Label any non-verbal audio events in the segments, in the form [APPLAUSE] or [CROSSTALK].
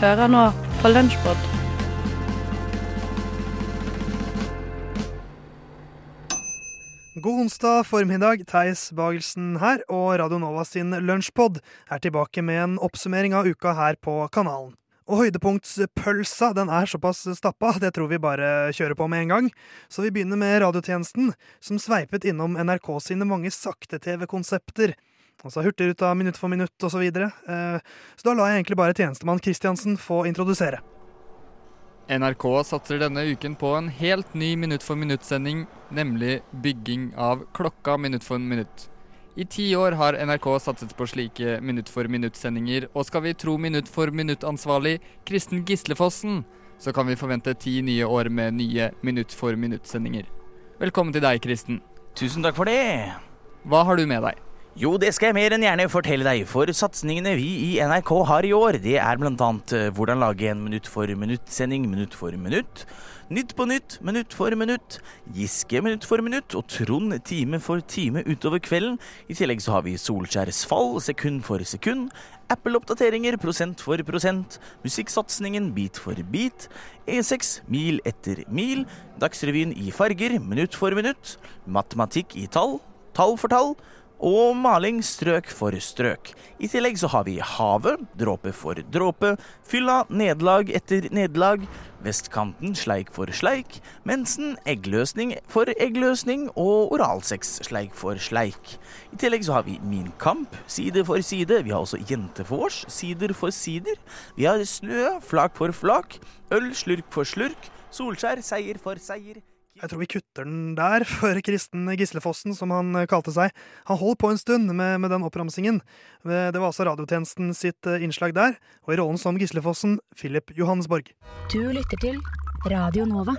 Hører nå på Lunsjpod. God onsdag formiddag, Theis Bagelsen her, og Radio Nova sin Lunsjpod er tilbake med en oppsummering av uka her på kanalen. Og høydepunktspølsa den er såpass stappa, det tror vi bare kjører på med en gang. Så vi begynner med radiotjenesten, som sveipet innom NRK sine mange sakte-TV-konsepter. Altså Hurtigruta minutt for minutt osv. Så, videre. Eh, så da lar jeg egentlig bare tjenestemann Kristiansen få introdusere. NRK satser denne uken på en helt ny Minutt for minutt-sending, nemlig bygging av klokka minutt for minutt. I ti år har NRK satset på slike Minutt for minutt-sendinger, og skal vi tro Minutt for minutt-ansvarlig Kristen Gislefossen, så kan vi forvente ti nye år med nye Minutt for minutt-sendinger. Velkommen til deg, Kristen. Tusen takk for det. Hva har du med deg? Jo, det skal jeg mer enn gjerne fortelle deg, for satsingene vi i NRK har i år, det er blant annet eh, hvordan lage en minutt for minutt-sending minutt for minutt, Nytt på nytt, minutt for minutt, Giske minutt for minutt og Trond time for time utover kvelden. I tillegg så har vi Solskjærs fall sekund for sekund, Apple-oppdateringer prosent for prosent, musikksatsingen bit for bit, E6 mil etter mil, Dagsrevyen i farger minutt for minutt, matematikk i tall, tall for tall og maling strøk for strøk. I tillegg så har vi havet, dråpe for dråpe, fylla, nederlag etter nederlag, vestkanten sleik for sleik, mensen, eggløsning for eggløsning og oralsex sleik for sleik. I tillegg så har vi Min kamp, side for side, vi har også Jentefors, sider for sider. Vi har snø, flak for flak, øl, slurk for slurk, Solskjær, seier for seier. Jeg tror vi kutter den der [LAUGHS] for Kristen Gislefossen, som han eh, kalte seg. Han holdt på en stund med, med den oppramsingen. Det var altså radiotjenesten sitt eh, innslag der, og i rollen som Gislefossen, Philip Johannesborg. Du lytter til Radio Nova.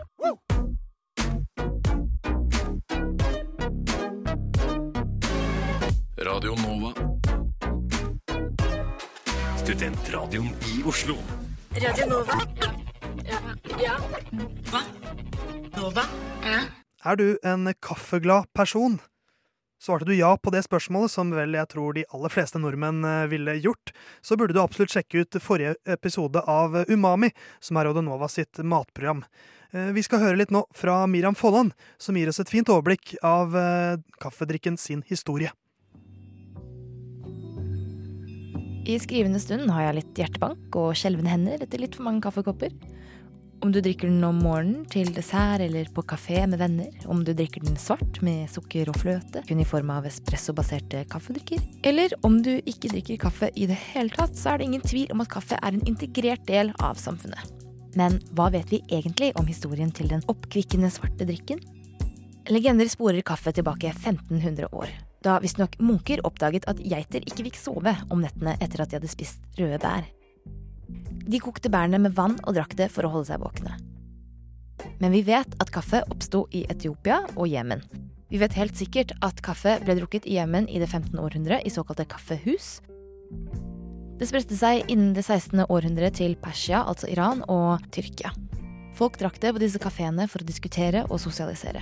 Radio Nova. Studentradioen i Oslo. Radio Nova. Ja. Hva? Nova? Ja. Er du en kaffeglad person? Svarte du ja på det spørsmålet, som vel jeg tror de aller fleste nordmenn eh, ville gjort, så burde du absolutt sjekke ut forrige episode av Umami, som er Odenova sitt matprogram. Eh, vi skal høre litt nå fra Miriam Folland, som gir oss et fint overblikk av eh, kaffedrikken sin historie. I skrivende stund har jeg litt hjertebank og skjelvende hender etter litt for mange kaffekopper. Om du drikker den om morgenen til dessert eller på kafé med venner, om du drikker den svart med sukker og fløte, kun i form av espressobaserte kaffedrikker, eller om du ikke drikker kaffe i det hele tatt, så er det ingen tvil om at kaffe er en integrert del av samfunnet. Men hva vet vi egentlig om historien til den oppkvikkende svarte drikken? Legender sporer kaffe tilbake 1500 år, da visstnok munker oppdaget at geiter ikke fikk sove om nettene etter at de hadde spist røde bær. De kokte bærene med vann og drakk det for å holde seg våkne. Men vi vet at kaffe oppsto i Etiopia og Jemen. Vi vet helt sikkert at kaffe ble drukket i Jemen i det 15. århundre i såkalte kaffehus. Det spredte seg innen det 16. århundre til Persia, altså Iran, og Tyrkia. Folk drakk det på disse kafeene for å diskutere og sosialisere.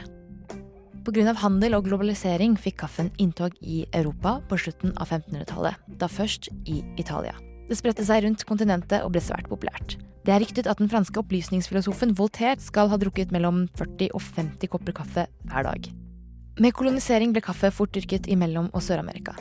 Pga. handel og globalisering fikk kaffen inntog i Europa på slutten av 1500-tallet, da først i Italia. Det spredte seg rundt kontinentet og ble svært populært. Det er ryktet at den franske opplysningsfilosofen Voltaire skal ha drukket mellom 40 og 50 kopper kaffe hver dag. Med kolonisering ble kaffe fort dyrket i Mellom- og Sør-Amerika.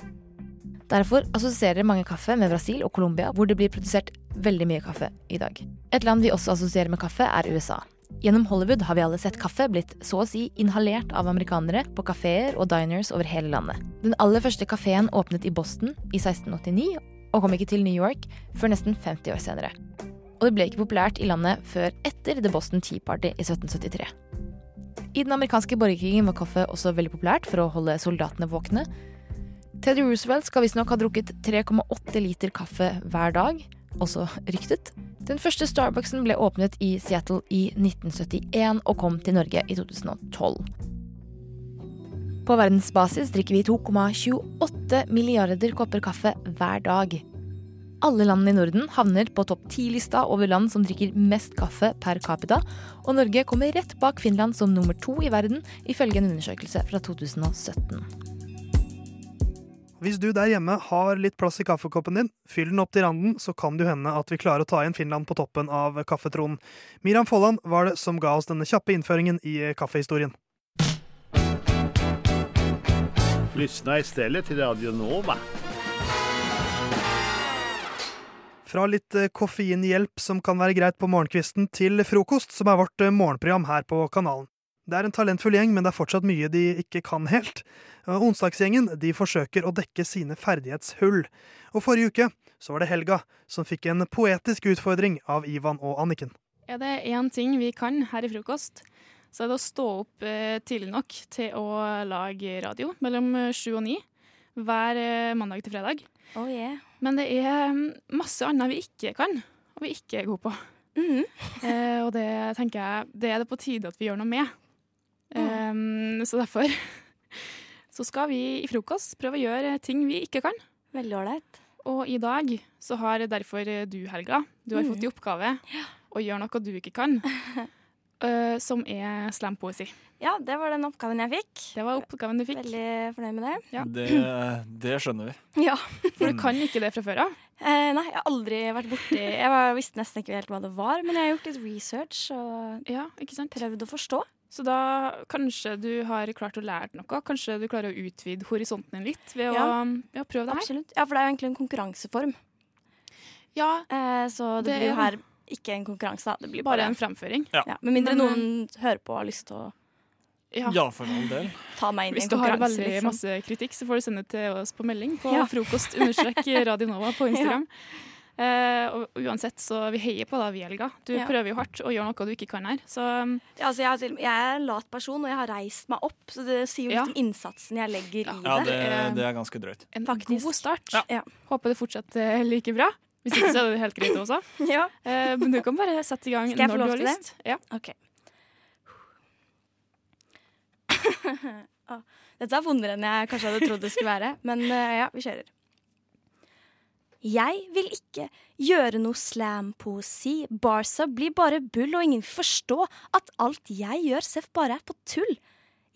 Derfor assosierer mange kaffe med Brasil og Colombia, hvor det blir produsert veldig mye kaffe i dag. Et land vi også assosierer med kaffe, er USA. Gjennom Hollywood har vi alle sett kaffe blitt så å si inhalert av amerikanere på kafeer og diners over hele landet. Den aller første kafeen åpnet i Boston i 1689 og kom ikke til New York før nesten 50 år senere. Og det ble ikke populært i landet før etter The Boston Tea Party i 1773. I den amerikanske borgerkrigen var kaffe også veldig populært for å holde soldatene våkne. Teddy Roosevelt skal visstnok ha drukket 3,8 liter kaffe hver dag, også ryktet. Den første Starbucksen ble åpnet i Seattle i 1971 og kom til Norge i 2012. På verdensbasis drikker vi 2,28 milliarder kopper kaffe hver dag. Alle landene i Norden havner på topp ti-lista over land som drikker mest kaffe per capita, og Norge kommer rett bak Finland som nummer to i verden, ifølge en undersøkelse fra 2017. Hvis du der hjemme har litt plass i kaffekoppen din, fyll den opp til randen, så kan det hende at vi klarer å ta igjen Finland på toppen av kaffetronen. Miriam Folland var det som ga oss denne kjappe innføringen i kaffehistorien. Lyssna istället till Radio Nova. Fra litt eh, koffeinhjelp som kan være greit på morgenkvisten, til frokost, som er vårt eh, morgenprogram her på kanalen. Det er en talentfull gjeng, men det er fortsatt mye de ikke kan helt. Onsdagsgjengen de forsøker å dekke sine ferdighetshull. Og forrige uke så var det Helga som fikk en poetisk utfordring av Ivan og Anniken. Er det én ting vi kan her i frokost, så er det å stå opp eh, tidlig nok til å lage radio mellom eh, sju og ni hver eh, mandag til fredag. Oh yeah. Men det er mm, masse annet vi ikke kan, og vi ikke er gode på. Mm. [LAUGHS] Eh, og det tenker jeg det er det på tide at vi gjør noe med. Eh, så derfor [LAUGHS] så skal vi i frokost prøve å gjøre ting vi ikke kan. Veldig ålreit. Og i dag så har derfor du, Helga, du har mm. fått i oppgave å gjøre noe du ikke kan, [LAUGHS] eh, som er slampoesi. Ja, det var den oppgaven jeg fikk. Det var oppgaven du fikk. Veldig fornøyd med det. Ja. Det, det skjønner vi. [LAUGHS] Ja. For du kan ikke det fra før av? Uh, nei, jeg har aldri vært borti Jeg var, visste nesten ikke helt hva det var, men jeg har gjort litt research og Ja, ikke sant? prøvd å forstå. Så da kanskje du har klart å lære noe? Kanskje du klarer å utvide horisonten din litt ved Ja. å ja, prøve det her? Absolutt. Ja, for det er jo egentlig en konkurranseform. Ja, uh, så det, Det blir jo er- her ikke en konkurranse, da. Det blir bare bare, en fremføring. Ja. ja, Med mindre noen hører på og har lyst til å Ja. Ja, for all del. ta meg inn Hvis du har veldig liksom. masse kritikk, så får du sende til oss på melding på Ja. frokost radionova [LAUGHS] Radio Nova på Instagram. Eh, og uansett, så vi heier på deg, vi, Helga. Du Ja. prøver jo hardt å gjøre noe du ikke kan her. Så um, Ja, altså, jeg, jeg er en lat person, og jeg har reist meg opp, så det sier jo Ja. litt om innsatsen jeg legger i Ja, det. det, er- det er ganske drøyt. en Faktisk. god start. Ja. Håper det fortsetter like bra. Hvis ikke, så er det helt greit også. [LAUGHS] Ja. Eh, men du kan bare sette i gang når du har lyst. Ja. Okay. Å, [LAUGHS] Dette er vondere enn jeg kanskje hadde trodd det skulle være, men uh, ja, vi kjører. Jeg vil ikke gjøre noe slampoesi. Barca blir bare bull, og ingen vil forstå at alt jeg gjør, seff bare er på tull.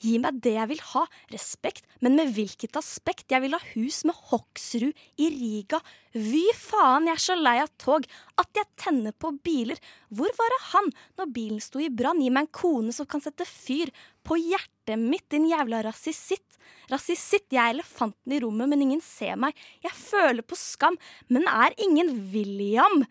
Gi meg det jeg vil ha, respekt, men med hvilket aspekt? Jeg vil ha hus med Hoksrud i Riga. Vy faen, jeg er så lei av tog, at jeg tenner på biler. Hvor var det han når bilen sto i brann? Gi meg en kone som kan sette fyr på hjertet mitt, din jævla rasisitt. Rasisitt, jeg er elefanten i rommet, men ingen ser meg. Jeg føler på skam, men er ingen William.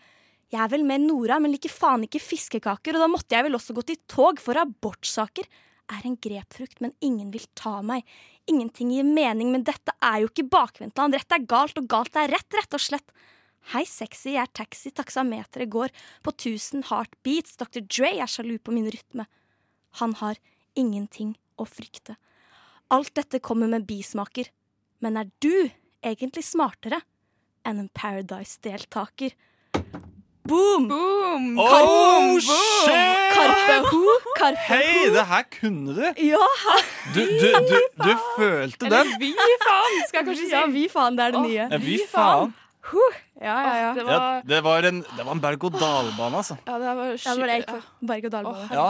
Jeg er vel med Nora, men liker faen ikke fiskekaker, og da måtte jeg vel også gå til tog for abortsaker. Er en grepfrukt, men ingen vil ta meg. Ingenting gir mening, men dette er jo ikke bakvendtland. Rett er galt, og galt er rett, rett og slett. Hei, sexy, jeg er taxi, taksameteret går på 1000 heartbeats. Dr. Dre er sjalu på min rytme. Han har ingenting å frykte. Alt dette kommer med bismaker. Men er du egentlig smartere enn en Paradise-deltaker? Boom! Boom! Oh, Boom! shit! Karpe ho, karpe Hei, det her kunne du! Ja, Du, du, du, du følte Eller vi faen, skal jeg kanskje si. ja, vi faen, det er det nye. Vi faen. Ja, ja, ja. Det Ja, var, det var en, det var en berg-og-dal-bane, altså. ja, det var, Ja, det var det jeg gikk ja. Berg- og Å, dal-bane. Ja.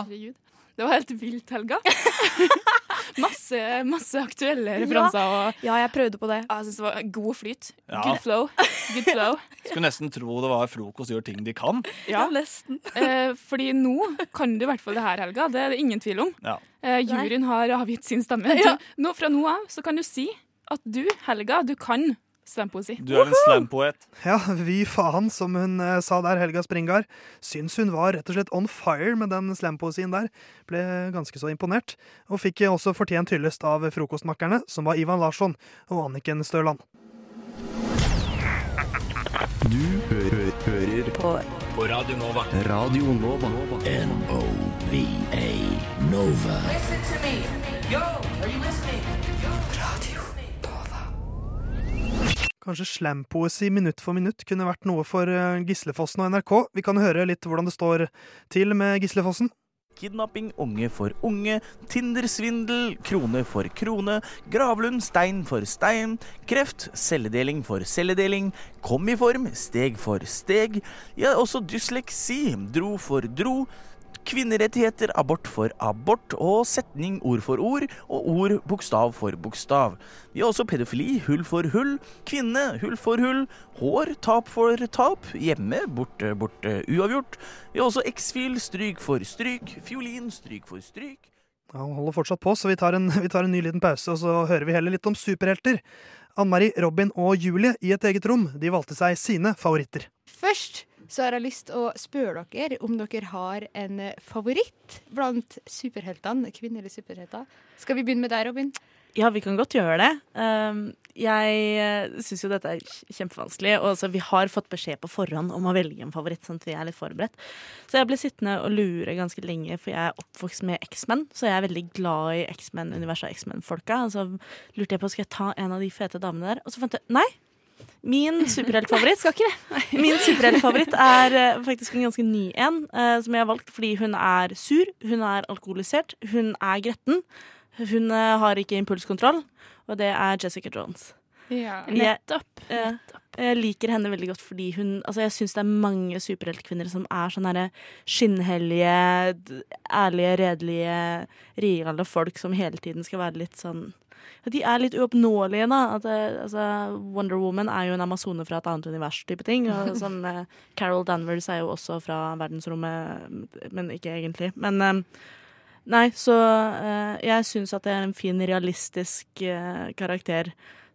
Det var helt vilt, Helga. [LAUGHS] masse, masse aktuelle referanser. Og Ja, jeg prøvde på det. jeg synes det var god flyt. Ja. Good flow. Good flow. [LAUGHS] Skulle nesten tro det var frokost gjør ting de kan. Ja. nesten. [LAUGHS] Eh, fordi nå kan du i hvert fall det her, Helga. Det er det ingen tvil om. Ja. Eh, juryen har avgitt sin stemme. Ja. Nå, fra nå av så kan du si at du, Helga, du kan slampoesi. Du er en slampoet. Ja, vi faen, som hun eh, sa der, Helga Springar. Syns hun var rett og slett on fire med den slampoesien der. Ble ganske så imponert. Og fikk også fortjent hyllest av frokostmakkerne, som var Ivan Larsson og Anniken Støland. Du hører, hører på. på Radio Nova. Radio Nova. N-O-V-A Nova. Kanskje slampoesi minutt for minutt kunne vært noe for eh, Gislefossen og NRK. Vi kan høre litt hvordan det står til med Gislefossen. Kidnapping, unge for unge, Tinder-svindel, krone for krone, Gravlund, stein for stein, kreft, celledeling for celledeling, kom i form, steg for steg, ja, også dysleksi, dro for dro, kvinnerettigheter, abort for abort og setning ord for ord og ord bokstav for bokstav. Vi har også pedofili, hull for hull, kvinne, hull for hull, hår, tap for tap, hjemme, borte, borte, uavgjort. Vi har også X-fil, stryk for stryk, fiolin, stryk for stryk. Ja, hun holder fortsatt på, så vi tar, en, vi tar en ny liten pause, og så hører vi heller litt om superhelter. Ann-Mari, Robin og Julie i et eget rom, de valgte seg sine favoritter. Først så har jeg lyst til å spørre dere om dere har en eh, favoritt blant superheltene, kvinnelige superhelter. Skal vi begynne med deg, Robin? Ja, vi kan godt gjøre det. Um, jeg syns jo dette er kjempevanskelig. Og vi har fått beskjed på forhånd om å velge en favoritt, sånn at vi er litt forberedt. Så jeg ble sittende og lure ganske lenge, for jeg er oppvokst med X-Men. Så jeg er veldig glad i X-Men-universet og X-Men-folka. Og så lurte jeg på skal jeg ta en av de fete damene der, og så fant jeg nei. Min superheltfavoritt Skal ikke det. Min superheltfavoritt er eh, faktisk en ganske ny en, eh, som jeg har valgt fordi hun er sur, hun er alkoholisert, hun er gretten. Hun eh, har ikke impulskontroll, og det er Jessica Jones. Ja. Nettopp. Jeg, jeg liker henne veldig godt fordi hun Altså, jeg syns det er mange superheltkvinner som er sånn herre skinnhellige, ærlige, redelige, reale folk som hele tiden skal være litt sånn De er litt uoppnåelige, da. At, altså, Wonder Woman er jo en amazone fra et annet univers-type ting. Og som [LAUGHS] eh, Carol Danvers er jo også fra verdensrommet, men ikke egentlig. Men eh, Nei, så eh, jeg syns at det er en fin, realistisk eh, karakter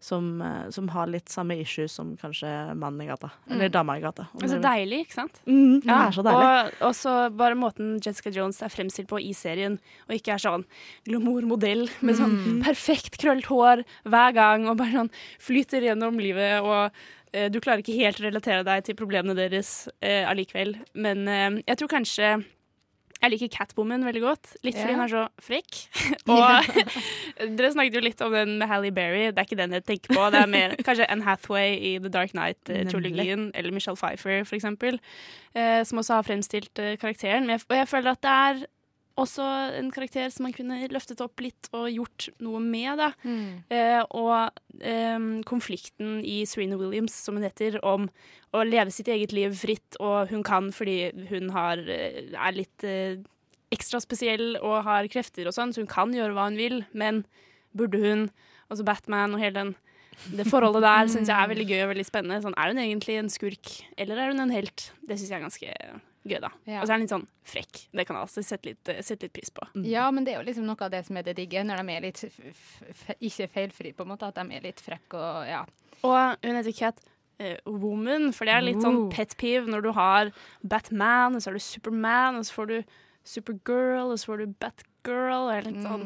som, eh, som har litt samme issues som kanskje mannen i gata. Eller Mm. dama i gata. Og så deilig, ikke sant? Mm, det er så deilig. Og så bare måten Jessica Jones er fremstilt på i serien, og ikke er sånn glamourmodell med sånn Mm. perfekt krøllet hår hver gang, og bare sånn flyter gjennom livet, og eh, du klarer ikke helt å relatere deg til problemene deres eh, allikevel. Men eh, jeg tror kanskje jeg liker Catwoman veldig godt, litt fordi yeah. hun er så frekk. [LAUGHS] Og [LAUGHS] dere snakket jo litt om den med Halle Berry. Det er ikke den jeg tenker på. Det er mer [LAUGHS] kanskje Anne Hathaway i The Dark Knight-trilogien, eller Michelle Pfeiffer, eksempel, eh, som også har fremstilt eh, karakteren. Men jeg, og jeg føler at det er også en karakter som man kunne løftet opp litt og gjort noe med. Da. Eh, og eh, konflikten i Serena Williams, som hun heter, om å leve sitt eget liv fritt, og hun kan fordi hun har, eh, er litt eh, ekstra spesiell og har krefter og sånn, så hun kan gjøre hva hun vil, men burde hun? Altså Batman og hele den det forholdet der syns jeg er veldig gøy og veldig spennende. Sånn, er hun egentlig en skurk, eller er hun en helt? Det syns jeg er ganske gøy, da. Ja. Og så er hun litt sånn frekk. Det kan jeg altså sette litt, sette litt pris på. Ja, men det er jo liksom noe av det som er det digge, når de er litt ikke feilfri, på en måte. At de er litt frekke og ja. Og hun heter Cat eh, Woman, for det er litt sånn pet peeve når du har Batman, og så har du Superman, og så får du Supergirl, og så får du Batgirl. Og jeg er litt sånn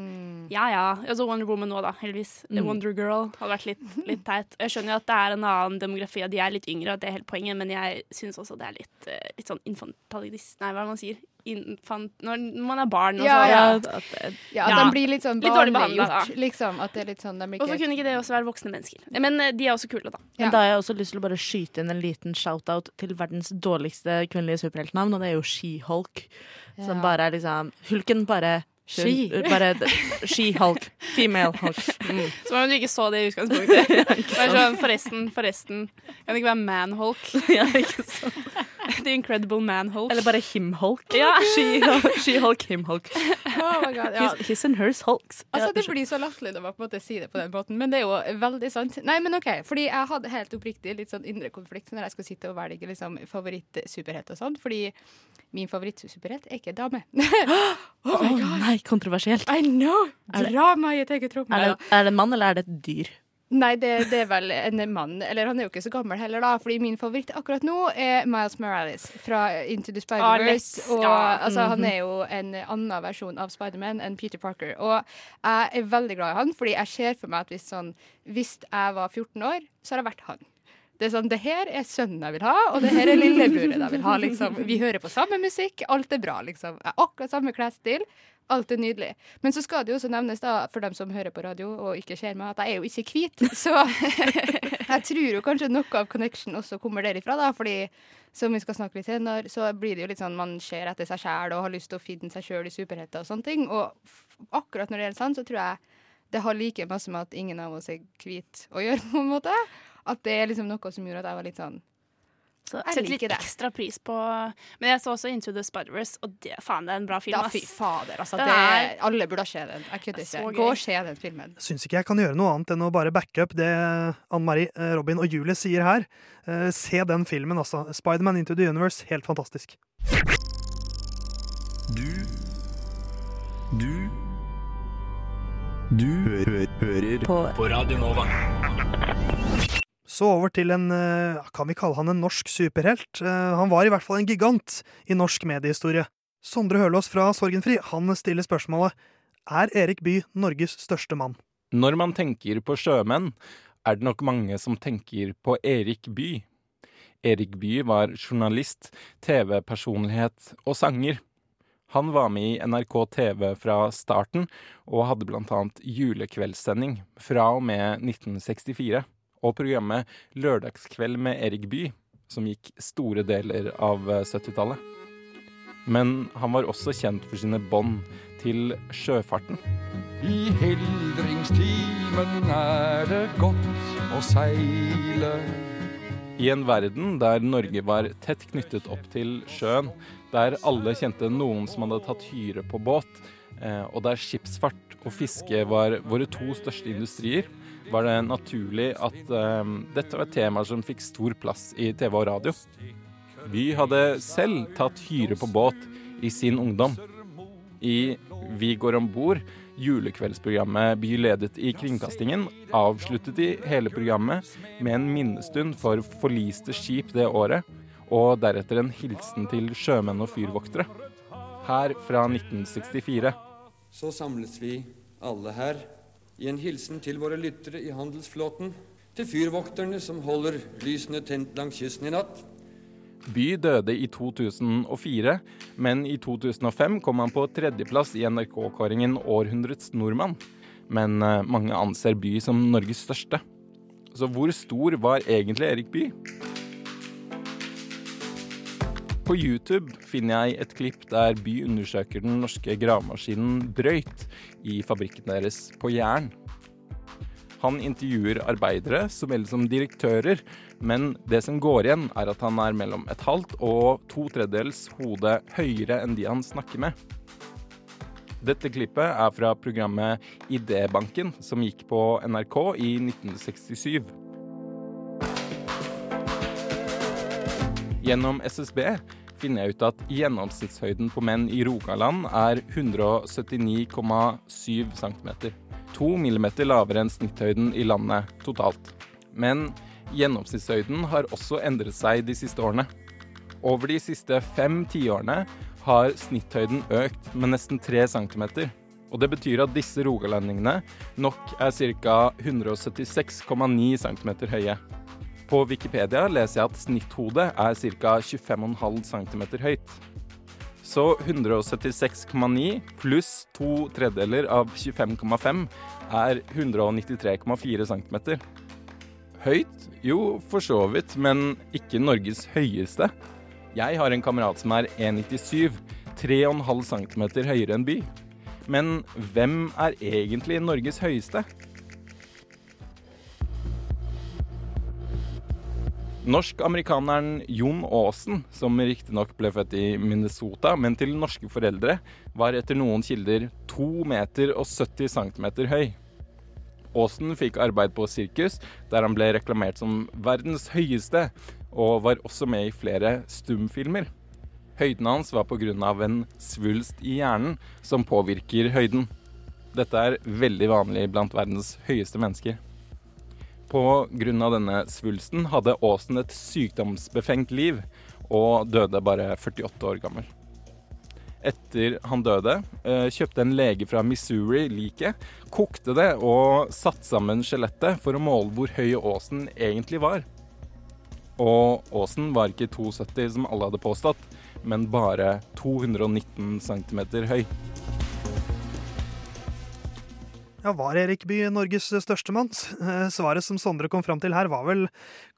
Ja ja. Altså så Wonder Woman nå, da, heldigvis. Mm. Wonder Girl hadde vært litt, litt teit. Jeg skjønner jo at det er en annen demografi, og de er litt yngre, og det er helt poenget, men jeg syns også det er litt, eh, litt sånn infantilist... Nei, hva er det man sier? Infant... Når man er barn og Ja, så ja. at, Ja, at de blir litt sånn Litt dårlig behandlet, liksom. At det er litt sånn, de Og så kunne ikke det også være voksne mennesker. Men eh, de er også kule, da. Men da har jeg også lyst til å bare skyte inn en liten shout-out til verdens dårligste kvinnelige superheltnavn, og det er jo She-Hulk. Som bare er liksom Hulken bare She. Bare ski-hulk, Female Hulk. Mm. Som om du ikke så det i utgangspunktet. [LAUGHS] Bare sånn, forresten, forresten. Kan det ikke være Manhulk? [LAUGHS] ja, ikke sant. [LAUGHS] The Incredible Manhulk. Eller bare Him-Hulk. Ja. She-Hulk, Him-Hulk. Oh my God, ja. His, his and hers hulks. Altså, det blir så latterlig når man på en måte sier det på den måten, men det er jo veldig sant. Nei, men OK, fordi jeg hadde helt oppriktig litt sånn indre konflikt når jeg skulle sitte og velge liksom, favorittsuperhelt og sånn, fordi min favorittsuperhelt er ikke dame. [LAUGHS] oh my Å nei, kontroversielt. I know! Drama i et eget rom. Er det, er det en mann, eller er det et dyr? Nei, det, det er vel en mann. Eller han er jo ikke så gammel heller, da. Fordi min favoritt akkurat nå er Miles Morales fra Into the Ah, Spider-Verse. Ja. altså, han Mhm. er jo en annen versjon av Spiderman enn Peter Parker. Og jeg er veldig glad i han, fordi jeg ser for meg at hvis, sånn, hvis jeg var 14 år, så hadde jeg vært han. Det er sånn, det her er sønnen jeg vil ha, og det her er lillebroren jeg vil ha. liksom. Vi hører på samme musikk, alt er bra. liksom. Jeg har akkurat samme klesstil. Alt er nydelig. Men så skal det jo også nevnes, da, for dem som hører på radio og ikke ser meg, at jeg er jo ikke hvit. Så [LAUGHS] jeg tror jo kanskje noe av connection også kommer derifra, da. Fordi som vi skal snakke litt senere, så blir det jo litt sånn man ser etter seg sjæl og har lyst til å finne seg sjøl i superhelter og sånne ting. Og akkurat når det gjelder sånn, så tror jeg det har like masse med at ingen av oss er hvite å gjøre, på en måte. At det er liksom noe som gjorde at jeg var litt sånn Så Jeg Setter litt det. ekstra pris på Men jeg så også Into the Spider-Verse, og det, faen, det er en bra film. Da, fy fader. Altså, det, er- alle burde se den. Jeg kødder ikke. Gå og se den filmen. Syns ikke jeg kan gjøre noe annet enn å bare backe up det Anne Marie, eh, Robin og Julie sier her. Eh, Se den filmen, altså. Spiderman Into the Universe. Helt fantastisk. Du Du Du hø hører på. på Radio Nova. Så over til en eh, Kan vi kalle han en norsk superhelt? Eh, Han var i hvert fall en gigant i norsk mediehistorie. Sondre Hølås fra Sorgenfri han stiller spørsmålet Er Erik Bye Norges største mann? Når man tenker på sjømenn, er det nok mange som tenker på Erik Bye. Erik Bye var journalist, TV-personlighet og sanger. Han var med i NRK TV fra starten, og hadde blant annet julekveldssending fra og med 1964, og programmet Lørdagskveld med Erik Bye, som gikk store deler av eh, 70-tallet. Men han var også kjent for sine bånd til sjøfarten. I hildringstimen er det godt å seile. I en verden der Norge var tett knyttet opp til sjøen, der alle kjente noen som hadde tatt hyre på båt, eh, og der skipsfart og fiske var våre to største industrier, var det naturlig at um, dette var et tema som fikk stor plass i TV og radio. Vy hadde selv tatt hyre på båt i sin ungdom. I Vi går om bord, julekveldsprogrammet By ledet i kringkastingen, avsluttet de hele programmet med en minnestund for forliste skip det året, og deretter en hilsen til sjømenn og fyrvoktere. Her fra 1964. Så samles vi alle her i en hilsen til våre lyttere i handelsflåten, til fyrvokterne som holder lysene tent langs kysten i natt, By døde i 2004, men i 2005 kom han på tredjeplass i NRK-kåringen Århundrets nordmann. Men eh, mange anser By som Norges største. Så hvor stor var egentlig Erik Bye? På YouTube finner jeg et klipp der By undersøker den norske gravemaskinen Brøyt i fabrikken deres på Jæren. Han intervjuer arbeidere så vel som direktører, men det som går igjen, er at han er mellom et halvt og to tredjedels hode høyere enn de han snakker med. Dette klippet er fra programmet Idébanken, som gikk på NRK i 1967. Gjennom SSB finner jeg ut at gjennomsnittshøyden på menn i Rogaland er 179,7 cm. To millimeter lavere enn snitthøyden i landet totalt. Men gjennomsnittshøyden har også endret seg de siste årene. Over de siste fem tiårene har snitthøyden økt med nesten 3 cm. Og det betyr at disse rogalendingene nok er ca. 176,9 cm høye. På Wikipedia leser jeg at snitthodet er ca. 25,5 cm høyt. Så 176,9 pluss to tredjedeler av 25,5 er 193,4 cm. Høyt? Jo, for så vidt, men ikke Norges høyeste. Jeg har en kamerat som er 1,97, 3,5 cm høyere enn by. Men hvem er egentlig Norges høyeste? Norsk-amerikaneren Jon Aasen, som riktignok ble født i Minnesota, men til norske foreldre, var etter noen kilder 2 meter og 70 centimeter høy. Aasen fikk arbeid på sirkus, der han ble reklamert som verdens høyeste, og var også med i flere stumfilmer. Høyden hans var pga. en svulst i hjernen som påvirker høyden. Dette er veldig vanlig blant verdens høyeste mennesker. Pga. denne svulsten hadde Aasen et sykdomsbefengt liv, og døde bare 48 år gammel. Etter han døde, eh, kjøpte en lege fra Missouri liket, kokte det og satte sammen skjelettet for å måle hvor høy Aasen egentlig var. Og Aasen var ikke 2,70 som alle hadde påstått, men bare 219 cm høy. Ja, Var Erik Bye Norges største mann? Eh, Svaret som Sondre kom fram til her, var vel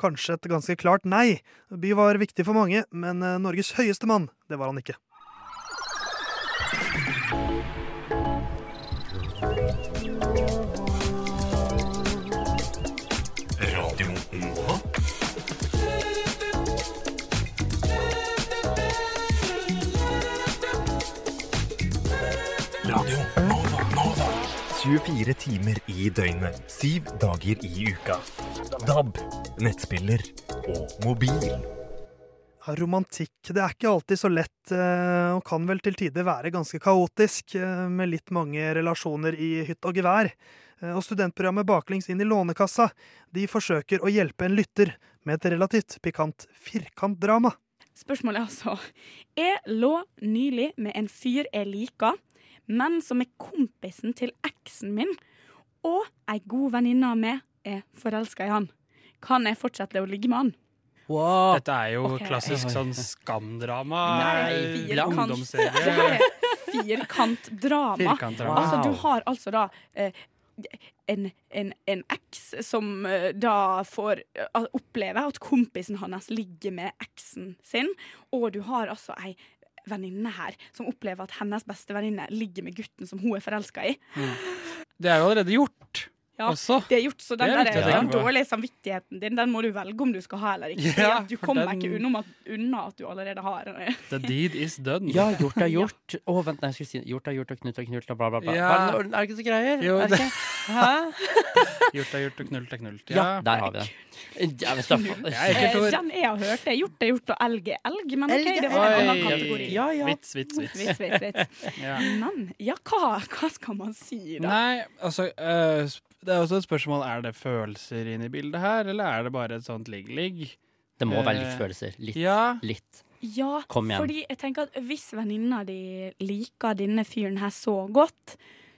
kanskje et ganske klart nei. Bye var viktig for mange, men eh, Norges høyeste mann, det var han ikke. 24 timer i døgnet, syv dager i uka. DAB, nettspiller og mobil. Ja, romantikk. Det er ikke alltid så lett, eh, og kan vel til tider være ganske kaotisk, eh, med litt mange relasjoner i hytt og gevær. Eh, Og studentprogrammet Baklengs inn i Lånekassa de forsøker å hjelpe en lytter med et relativt pikant firkantdrama. Spørsmålet er altså Jeg lå nylig med en fyr jeg liker, men som er kompisen til eksen min, og ei god venninne av meg er forelska i han. Kan jeg fortsette å ligge med han? Dette er jo okay. klassisk sånn skamdrama. Nei, Firkantdrama. firkant. wow. Altså, du har altså da eh, en, en, en eks som eh, da får eh, oppleve at kompisen hans ligger med eksen sin, og du har altså ei venninne her som opplever at hennes beste venninne ligger med gutten som hun er forelska i. Mm. Det er jo allerede gjort. Ja, også. det er gjort, så den, er der, den dårlige samvittigheten din Den må du velge om du skal ha eller ikke. Ja, du kommer den- ikke unna, at- unna at du allerede har eh, [LAUGHS] The deed is done. Ja, gjort er [LAUGHS] gjort. Å, vent, nei, jeg skulle si gjort er gjort, og knut er knult, og bla, bla, bla. Ja. Er det ikke så greier? Jo, er det? Gjort er gjort og knult er knult. Ja, der har vi det. Jeg vet da faen. Jeg ikke Eh. Den jeg har hørt, er gjort er gjort, og elg er elg. Men OK, det var en annen kategori. Ja, ja. Vits, vits, vits. Vits, vits, vits. [LAUGHS] Ja. Men ja, hva, hva skal man si, da? Nei, altså eh, Det er også et spørsmål Er det følelser inne i bildet her, eller er det bare et sånt ligg-ligg? Det må være litt Eh, følelser. Litt. Ja. Litt. Ja, Kom igjen. fordi jeg tenker at hvis venninna di liker denne fyren her så godt,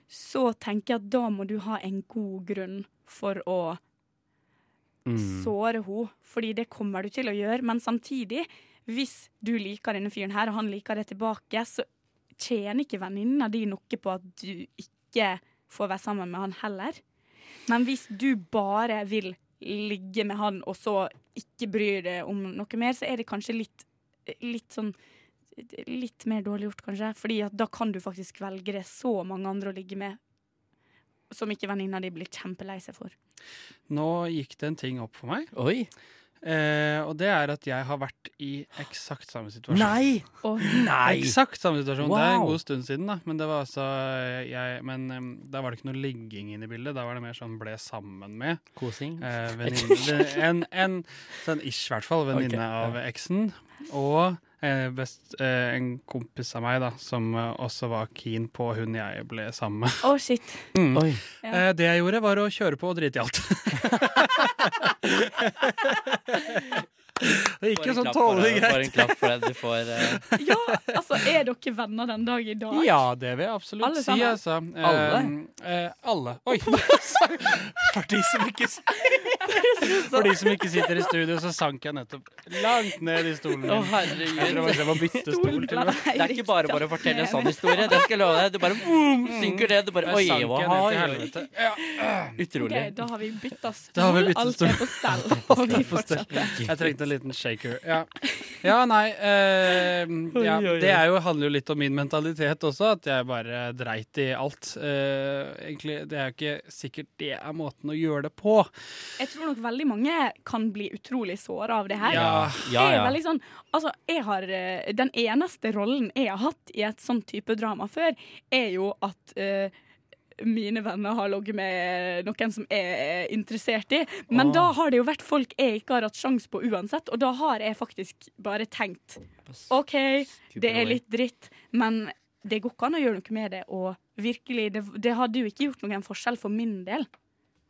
så tenker jeg at da må du ha en god grunn for å Mm. såre henne, fordi det kommer du til å gjøre. Men samtidig, hvis du liker denne fyren her, og han liker det tilbake, så tjener ikke venninna di noe på at du ikke får være sammen med han heller. Men hvis du bare vil ligge med han, og så ikke bryr deg om noe mer, så er det kanskje litt, litt sånn Litt mer dårlig gjort, kanskje. Fordi at da kan du faktisk velge det så mange andre å ligge med som ikke venninna di blir kjempelei seg for. Nå gikk det en ting opp for meg. Oi. Eh, og det er at jeg har vært i eksakt samme situasjon. Nei! Oh. Nei! Eksakt samme situasjon. Det er en god stund siden, da. Men det var altså jeg Men um, da var det ikke noe ligging inne i bildet. Da var det mer sånn ble sammen med. Kosing? Eh, venninne, en, en sånn ish, i hvert fall. Venninne okay. av eksen. Og eh, best, eh, en kompis av meg da, som eh, også var keen på hun jeg ble sammen med. Å, shit. [LAUGHS] Mm. Oi. Eh, det jeg gjorde, var å kjøre på og drite i alt. [LAUGHS] [LAUGHS] det gikk jo sånn tålelig Får en greit. klapp for det. Du får Uh... [LAUGHS] Ja, altså, er dere venner den dag i dag? Ja, det vil jeg absolutt Alle si. Altså. Alle? Eh, eh, alle. Oi! [LAUGHS] For de, som ikke, [LAUGHS] for de som ikke sitter i studio, så sank jeg nettopp langt ned i stolen. Å, herregud. Jeg tror jeg må bytte stol til meg. Det er ikke bare bare å fortelle en sånn historie. Det skal jeg love deg. Du bare boom, synker ned. Du bare Oi, hva jeg har helvete. Utrolig. Okay, da har vi bytta stol. Alt stol. er på stell. Og vi fortsetter. Jeg trengte en liten shaker. Ja, [LAUGHS] ja nei eh, ja. Det er jo, handler jo litt om min mentalitet også, at jeg bare dreit i alt. Eh, egentlig, Det er jo ikke sikkert det er måten å gjøre det på. Jeg tror nok veldig mange kan bli utrolig såra av det her. Ja, ja, Jeg er ja. veldig sånn, altså, jeg har, eh, den eneste rollen jeg har hatt i et sånn type drama før, er jo at eh, mine venner har ligget med noen som jeg er interessert i. Men Åh. da har det jo vært folk jeg ikke har hatt sjanse på uansett, og da har jeg faktisk bare tenkt OK, det er litt dritt, men det går ikke an å gjøre noe med det, og virkelig, det, det hadde jo ikke gjort noen forskjell for min del.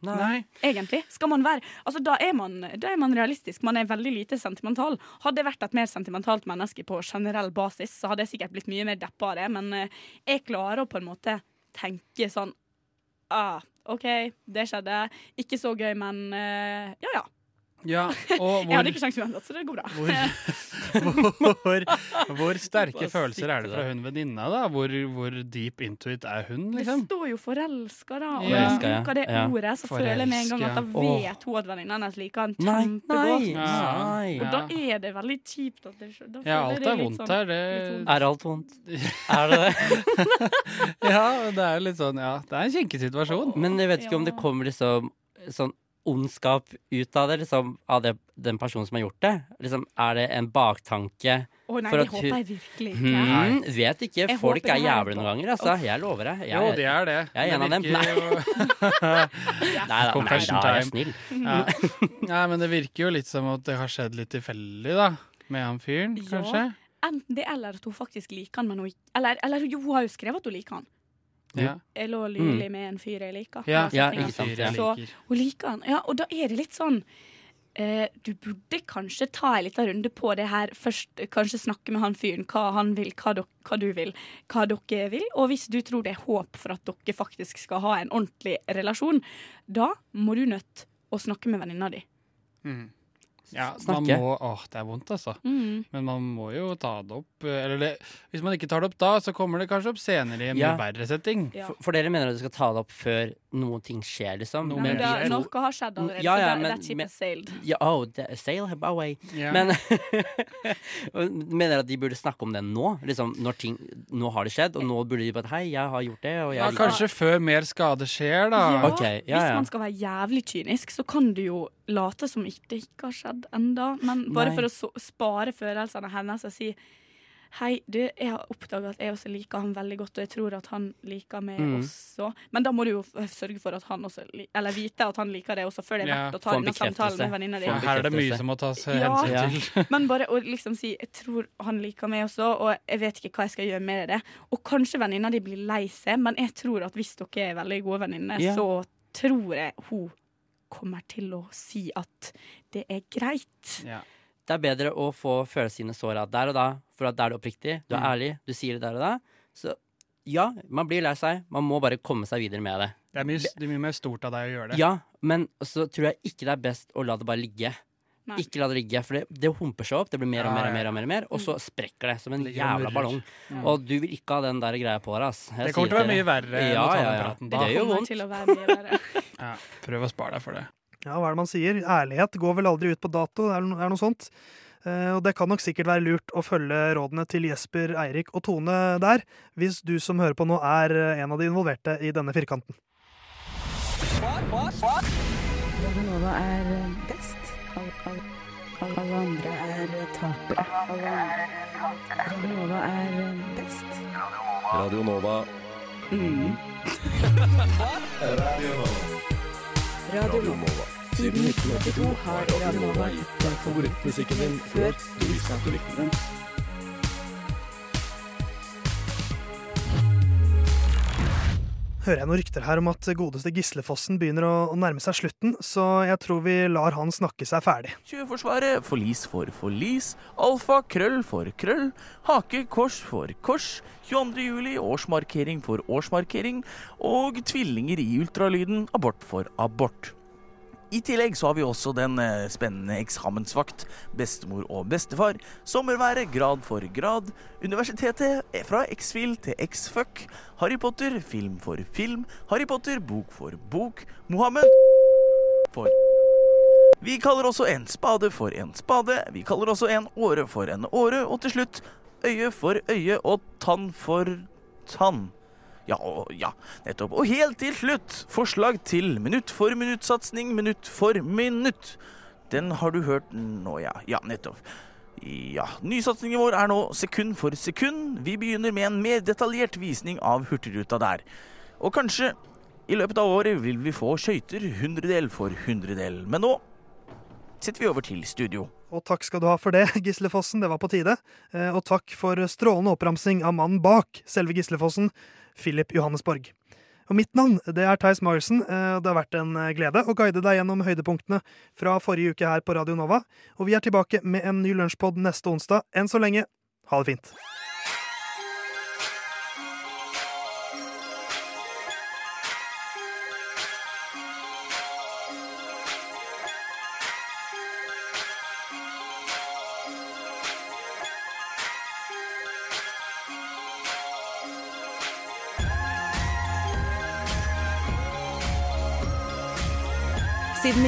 Nei. Egentlig. Skal man være Altså, da er man, da er man realistisk. Man er veldig lite sentimental. Hadde jeg vært et mer sentimentalt menneske på generell basis, så hadde jeg sikkert blitt mye mer deppa av det, men eh, jeg klarer å på en måte tenke sånn ah, OK, det skjedde. Ikke så gøy, men uh, ja ja. Ja, og [LAUGHS] Jeg hadde ikke sjanse uansett, så det går bra. hvor, hvor sterke [LAUGHS] følelser er det fra hun venninna? da? Hvor, hvor deep into it er hun, liksom? Det står jo 'forelska', da. Og Ja. når jeg bruker det Ja. ordet, så føler jeg med en gang at da vet hun at venninna hennes liker han kjempegodt. nei, nei. Og da er det veldig kjipt at det da Ja, alt er vondt sånn- her. Det. Er alt vondt? [LAUGHS] Er det det? ja, det er litt sånn Ja, det er en kinkig situasjon. Men jeg vet ikke om det kommer liksom sånn ondskap ut av det, liksom, av det, den personen som har gjort det? Liksom, er det en baktanke? Å nei, for det at håper jeg virkelig ikke. Hmm, vet ikke. Jeg Folk er på- noen ganger, altså. Jeg lover det. Jeg, Jo, de er det. Jeg er en av dem. Nei. [LAUGHS] Nei da, nei da, jeg er jeg snill. Ja. [LAUGHS] Nei, men det virker jo litt som at det har skjedd litt tilfeldig, da. Med han fyren, kanskje. Ja, enten det eller at hun faktisk liker han, men hun Eller, eller jo, hun har jo skrevet at hun liker han. Ja. Jeg lå lylig Mm. med en fyr jeg liker. Ja, ja, ikke sant, ja. Så liker. hun liker han. Ja, og da er det litt sånn eh, Du burde kanskje ta en liten runde på det her først. Kanskje snakke med han fyren, hva han vil, hva, dok, hva du vil, hva dere vil. Og hvis du tror det er håp for at dere faktisk skal ha en ordentlig relasjon, da må du nødt å snakke med venninna di. Mm. Ja, man Snakke. må Åh, det er vondt, altså. Mm. Men man må jo ta det opp. eh, Eller det, hvis man ikke tar det opp da, så kommer det kanskje opp senere i en Ja. mye verre setting. For, for dere mener at du skal ta det opp før noen ting skjer, liksom? Noe men Men da, noe har skjedd allerede, Ja, ja, men- that ship men- has sailed. Ja, oh, the sail away. Yeah. Men [LAUGHS] mener at de burde snakke om det nå? Liksom, når ting, nå har det skjedd, og nå burde de bare Hei, jeg har gjort det, og jeg Ja, kanskje før mer skade skjer, da. Ja, okay, ja, Hvis man skal være jævlig kynisk, så kan du jo late som ikke det ikke har skjedd enda Men bare Nei. for å so spare følelsene hennes og si Hei, du, jeg har oppdaga at jeg også liker han veldig godt, og jeg tror at han liker meg Mm. også. Men da må du jo sørge for at han også li Eller vite at han liker det også, før det er Ja. å ta denne samtalen med venninna di. Her er det mye som må tas Ja. hensyn til. [LAUGHS] Men bare å liksom si 'jeg tror han liker meg også', og jeg vet ikke hva jeg skal gjøre med det. Og kanskje venninna di blir lei seg, men jeg tror at hvis dere er veldig gode venninner, Ja. så tror jeg hun kommer til å si at det er greit. Ja. Det er bedre å få føle sine såra der og da, for at da er du oppriktig, du er Mm. ærlig, du sier det der og da. Så ja, man blir lei seg, man må bare komme seg videre med det. Det er, mye, det er mye mer stort av deg å gjøre det. Ja, men så tror jeg ikke det er best å la det bare ligge. Nei. Ikke la det ligge, for det, det humper seg opp, det blir mer og mer og mer, og mer, og mer og så sprekker det som en jævla ballong. Og du vil ikke ha den der greia på deg, ass. Jeg Det kommer til å være mye verre enn ja, å ta ja, den ja. praten da. Det gjør jo vondt. Ja, prøv å spare deg for det. Ja, hva er det man sier? Ærlighet går vel aldri ut på dato, det er no- er noe sånt. Eh, og det kan nok sikkert være lurt å følge rådene til Jesper, Eirik og Tone der, hvis du som hører på nå er eh, en av de involverte i denne firkanten. Nova er best. Alle andre er tapere. Nova er best. [LAUGHS] [LAUGHS] Radio Nova. Radio Nova. Siden 1982 har Radionova gitt deg Favorittmusikken din før du visste at du likte den. Hører jeg noen rykter her om at godeste Gislefossen begynner å, å nærme seg slutten, så jeg tror vi lar han snakke seg ferdig. Tjuvforsvaret, forlis for forlis, alfa, krøll for krøll, hake, kors for kors, 22. juli, årsmarkering for årsmarkering, og tvillinger i ultralyden, abort for abort. I tillegg så har vi også den eh, spennende eksamensvakt, bestemor og bestefar, sommerværet grad for grad, universitetet eh, fra X-Fil til X-Fuck, Harry Potter, film for film, Harry Potter, bok for bok, Mohammed for Vi kaller også en spade for en spade, vi kaller også en åre for en åre, og til slutt øye for øye og tann for tann. Ja, og, ja, nettopp. Og helt til slutt, forslag til minutt for minutt-satsing, minutt for minutt. Den har du hørt nå, ja. Ja, nettopp. Ja, Nysatsingen vår er nå sekund for sekund. Vi begynner med en mer detaljert visning av Hurtigruta der. Og kanskje i løpet av året vil vi få skøyter hundredel for hundredel. Men nå setter vi over til studio. Og takk skal du ha for det, Gislefossen, det var på tide. Eh, Og takk for strålende oppramsing av mannen bak selve Gislefossen, Philip Johannesborg. Og mitt navn det er Theis eh, og Det har vært en eh, glede å guide deg gjennom høydepunktene fra forrige uke her på Radio Nova. Og vi er tilbake med en ny lunsjpod neste onsdag. Enn så lenge, ha det fint.